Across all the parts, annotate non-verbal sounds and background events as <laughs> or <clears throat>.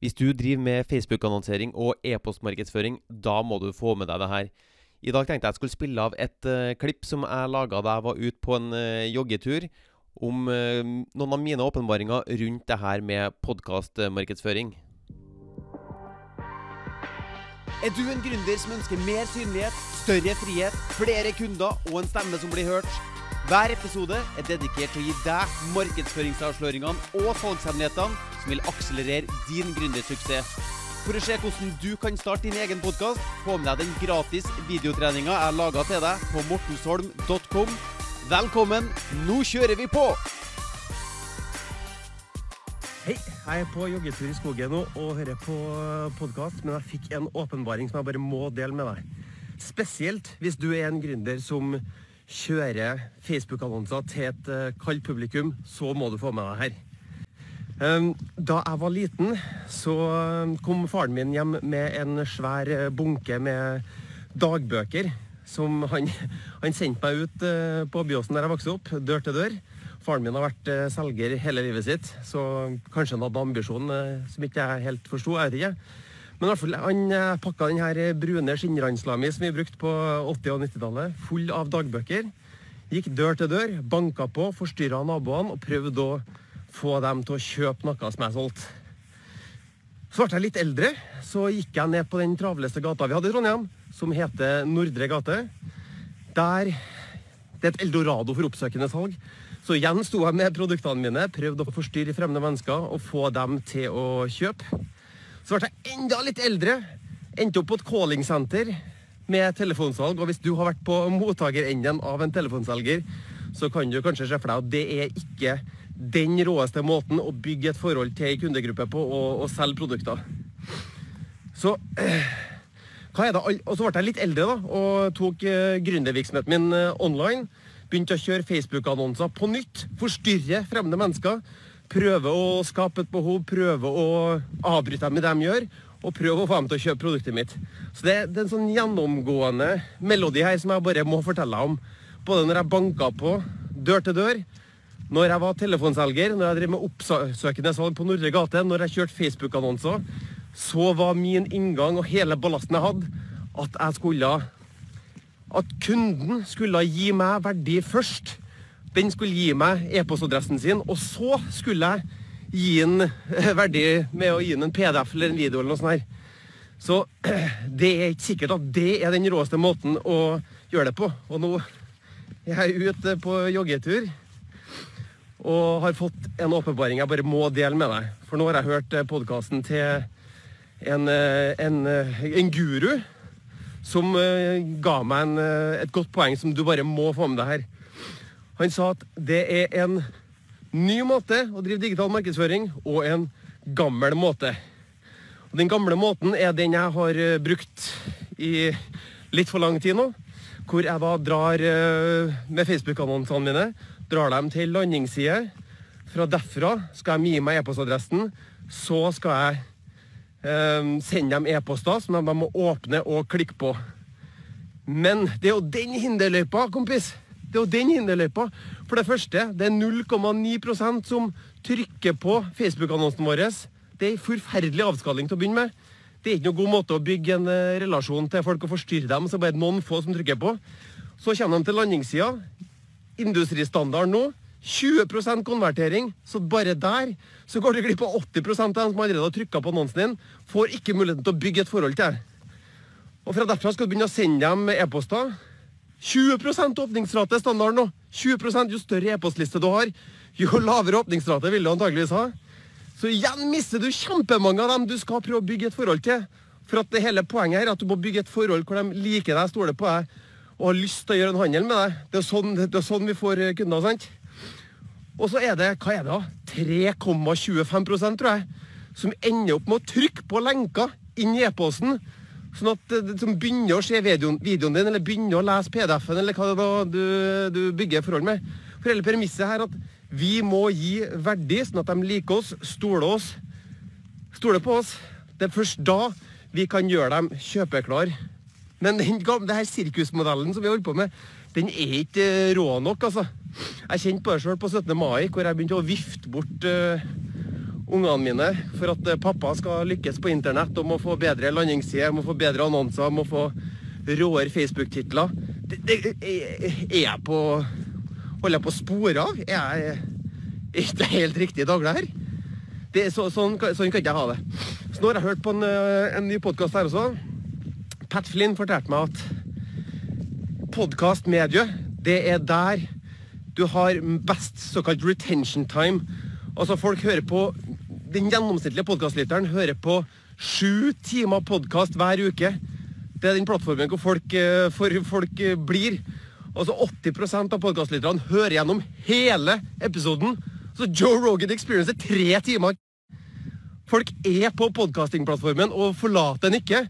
Hvis du driver med Facebook-annonsering og e-postmarkedsføring, da må du få med deg det her. I dag tenkte jeg jeg skulle spille av et uh, klipp som jeg laga da jeg var ute på en uh, joggetur, om uh, noen av mine åpenbaringer rundt det her med podkastmarkedsføring. Er du en gründer som ønsker mer synlighet, større frihet, flere kunder og en stemme som blir hørt? Hver episode er dedikert til å gi deg markedsføringsavsløringene og salgshemmelighetene som vil akselerere din gründersuksess. For å se hvordan du kan starte din egen podkast, få med deg den gratis videotreninga jeg laga til deg på mortensholm.com. Velkommen, nå kjører vi på! Hei, jeg er på joggetur i skogen nå og hører på podkast, men jeg fikk en åpenbaring som jeg bare må dele med deg. Spesielt hvis du er en gründer som kjører Facebook-annonser til et uh, kaldt publikum, så må du få med deg her. Um, da jeg var liten, så um, kom faren min hjem med en svær uh, bunke med dagbøker som han, <laughs> han sendte meg ut uh, på Byåsen der jeg vokste opp, dør til dør. Faren min har vært selger hele livet sitt, så kanskje han hadde ambisjon som ikke jeg helt forsto. Jeg vet ikke. Men i hvert fall, han eh, pakka den her brune skinnransla mi som vi brukte på 80- og 90-tallet, full av dagbøker. Gikk dør til dør, banka på, forstyrra naboene og prøvde å få dem til å kjøpe noe som jeg solgte. Så ble jeg litt eldre, så gikk jeg ned på den travleste gata vi hadde i Trondheim, som heter Nordre gate. Der Det er et eldorado for oppsøkende salg. Så igjen sto jeg med produktene mine, prøvde å forstyrre fremmede mennesker og få dem til å kjøpe. Så ble jeg enda litt eldre. Endte opp på et callingsenter med telefonsalg. Og hvis du har vært på mottakerenden av en telefonselger, så kan du kanskje se for deg at det er ikke den råeste måten å bygge et forhold til ei kundegruppe på og, selge produkter. Så eh, hva er det? Og så ble jeg litt eldre da, og tok eh, gründervirksomheten min eh, online. Begynte å kjøre Facebook-annonser på nytt. Forstyrre fremmede mennesker prøve å skape et behov, prøve å avbryte dem i det de gjør, og prøve å få dem til å kjøpe produktet mitt. Så det, det er en sånn gjennomgående melodi her som jeg bare må fortelle om. Både når jeg banka på dør til dør, når jeg var telefonselger, når jeg drev med oppsøkende salg på Nordre gate, når jeg kjørte Facebook-annonser, så var min inngang og hele ballasten jeg hadde, at jeg skulle At kunden skulle gi meg verdi først den skulle gi meg e-postadressen sin, og så skulle jeg gi den eh, verdi med å gi den en PDF eller en video eller noe sånt. her. Så <clears throat> det er ikke sikkert at det er den råeste måten å gjøre det på. Og nå er jeg ute på joggetur og har fått en åpenbaring jeg bare må dele med deg. For nå har jeg hørt eh, podkasten til en, eh, en, en, guru som ga meg en, et godt poeng som du bare må få med deg her. Han sa at det er en ny måte å drive digital markedsføring og en gammel måte. Og den gamle måten er den jeg har eh, brukt i litt for lang tid nå. Hvor jeg da drar eh, med Facebook-annonsene mine, drar dem til landingsside. Fra derfra skal de gi meg e-postadressen. Så skal jeg eh, sende dem e-poster som de må åpne og klikke på. Men det er jo den hinderløypa, kompis. Det er jo den hinderløypa. For det første, det er 0,9% som trykker på Facebook-annonsen vår. Det er en forferdelig avskalling til å begynne med. Det er ikke noen god måte å bygge en uh, relasjon til folk og forstyrre dem, så bare noen få som trykker på. Så kommer de til landingssida. Industristandarden nå 20% konvertering. Så bare der så går du glipp av 80 av dem som allerede har trykka på annonsen din. Får ikke muligheten til å bygge et forhold til deg. Og fra derfra skal du begynne å sende dem e-poster. 20 åpningsrate er standarden nå. 20% Jo større e-postliste du har, jo lavere åpningsrate vil du antageligvis ha. Så igjen mister du kjempemange av dem du skal prøve å bygge et forhold til. For at det hele poenget her er at du må bygge et forhold hvor de liker deg, stoler på deg og har lyst til å gjøre en handel med deg. Det er sånn, det er sånn vi får eh, kunder. sant? Og så er det hva er det da? 3,25% tror jeg, som ender opp med å trykke på lenka inn i e-posten Sånn at eh, som begynner å se videoen, videoen, din, eller begynner å lese PDF-en, eller hva det er du, du bygger forhold med. For hele premisset her at vi må gi verdi, sånn at de liker oss, stoler oss, stoler på oss. Det er først da vi kan gjøre dem kjøpeklar. Men den, gamle, her sirkusmodellen som vi holder på med, den er ikke eh, rå nok, altså. Jeg kjente på det sjøl på 17. mai, hvor jeg begynte å vifte bort uh, ungene mine for at eh, pappa skal lykkes på internett og må få bedre landingssider, må få bedre annonser, må få råere Facebook-titler. Er jeg på Holder jeg på å spore av? Er jeg ikke helt riktig daglig her? Det, så, sånn, sånn, kan ikke jeg ha det. Så nå har jeg hørt på en, eh, en ny podkast her også. Pat Flynn fortalte meg at podkastmediet, det er der du har best såkalt retention time. Altså folk hører på Den gjennomsnittlige podkastlytteren hører på sju timer podkast hver uke. Det er den plattformen hvor folk, eh, folk eh, blir. Altså 80% av podkastlytterne hører gjennom hele episoden. Så Joe Rogan Experience er tre timer. Folk er på podkastingplattformen og forlater den ikke.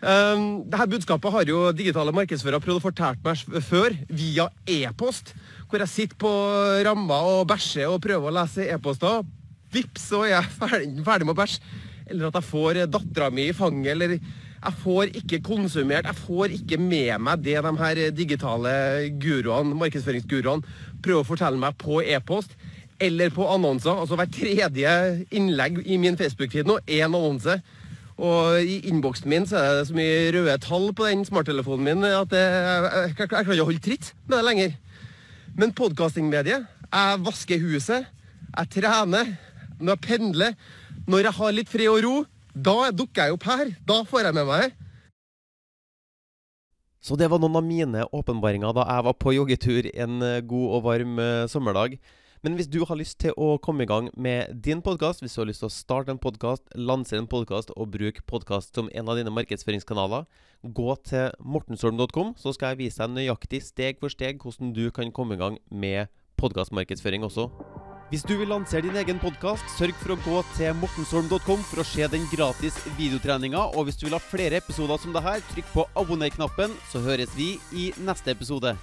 Um, dette budskapet har jo digitale markedsførere prøvd å fortelle meg før, via e-post. Hvor jeg sitter på ramma og bæsjer og prøver å lese e-poster. Vips, så er jeg ferdig, ferdig med å bæsje. Eller at jeg får dattera mi i fanget. Eller jeg får ikke konsumert, jeg får ikke med meg det de her digitale guruene, markedsføringsguruene prøver å fortelle meg på e-post eller på annonser. Altså hver tredje innlegg i min Facebook-feed nå er en annonse. Og i innboksen min så er det så mye røde tall på den smarttelefonen min at jeg, jeg, jeg, jeg klarer ikke holde tritt med det lenger. Men podkastingmediet Jeg vasker huset, jeg trener, når jeg pendler, når jeg har litt fred og ro, da dukker jeg opp her. Da får jeg med meg så det var noen av mine åpenbaringer da jeg var på joggetur en eh, god og varm uh, sommerdag. Men hvis du har lyst til å komme i gang med din podkast, hvis du har lyst til å starte en podkast, lansere en podkast og bruke podkast som en av dine markedsføringskanaler, gå til mortensholm.com, så skal jeg vise deg nøyaktig steg for steg hvordan du kan komme i gang med podkastmarkedsføring også. Hvis du vil lansere din egen podkast, sørg for å gå til mortensholm.com for å se den gratis videotreninga. Og hvis du vil ha flere episoder som dette, trykk på abonner-knappen, så høres vi i neste episode.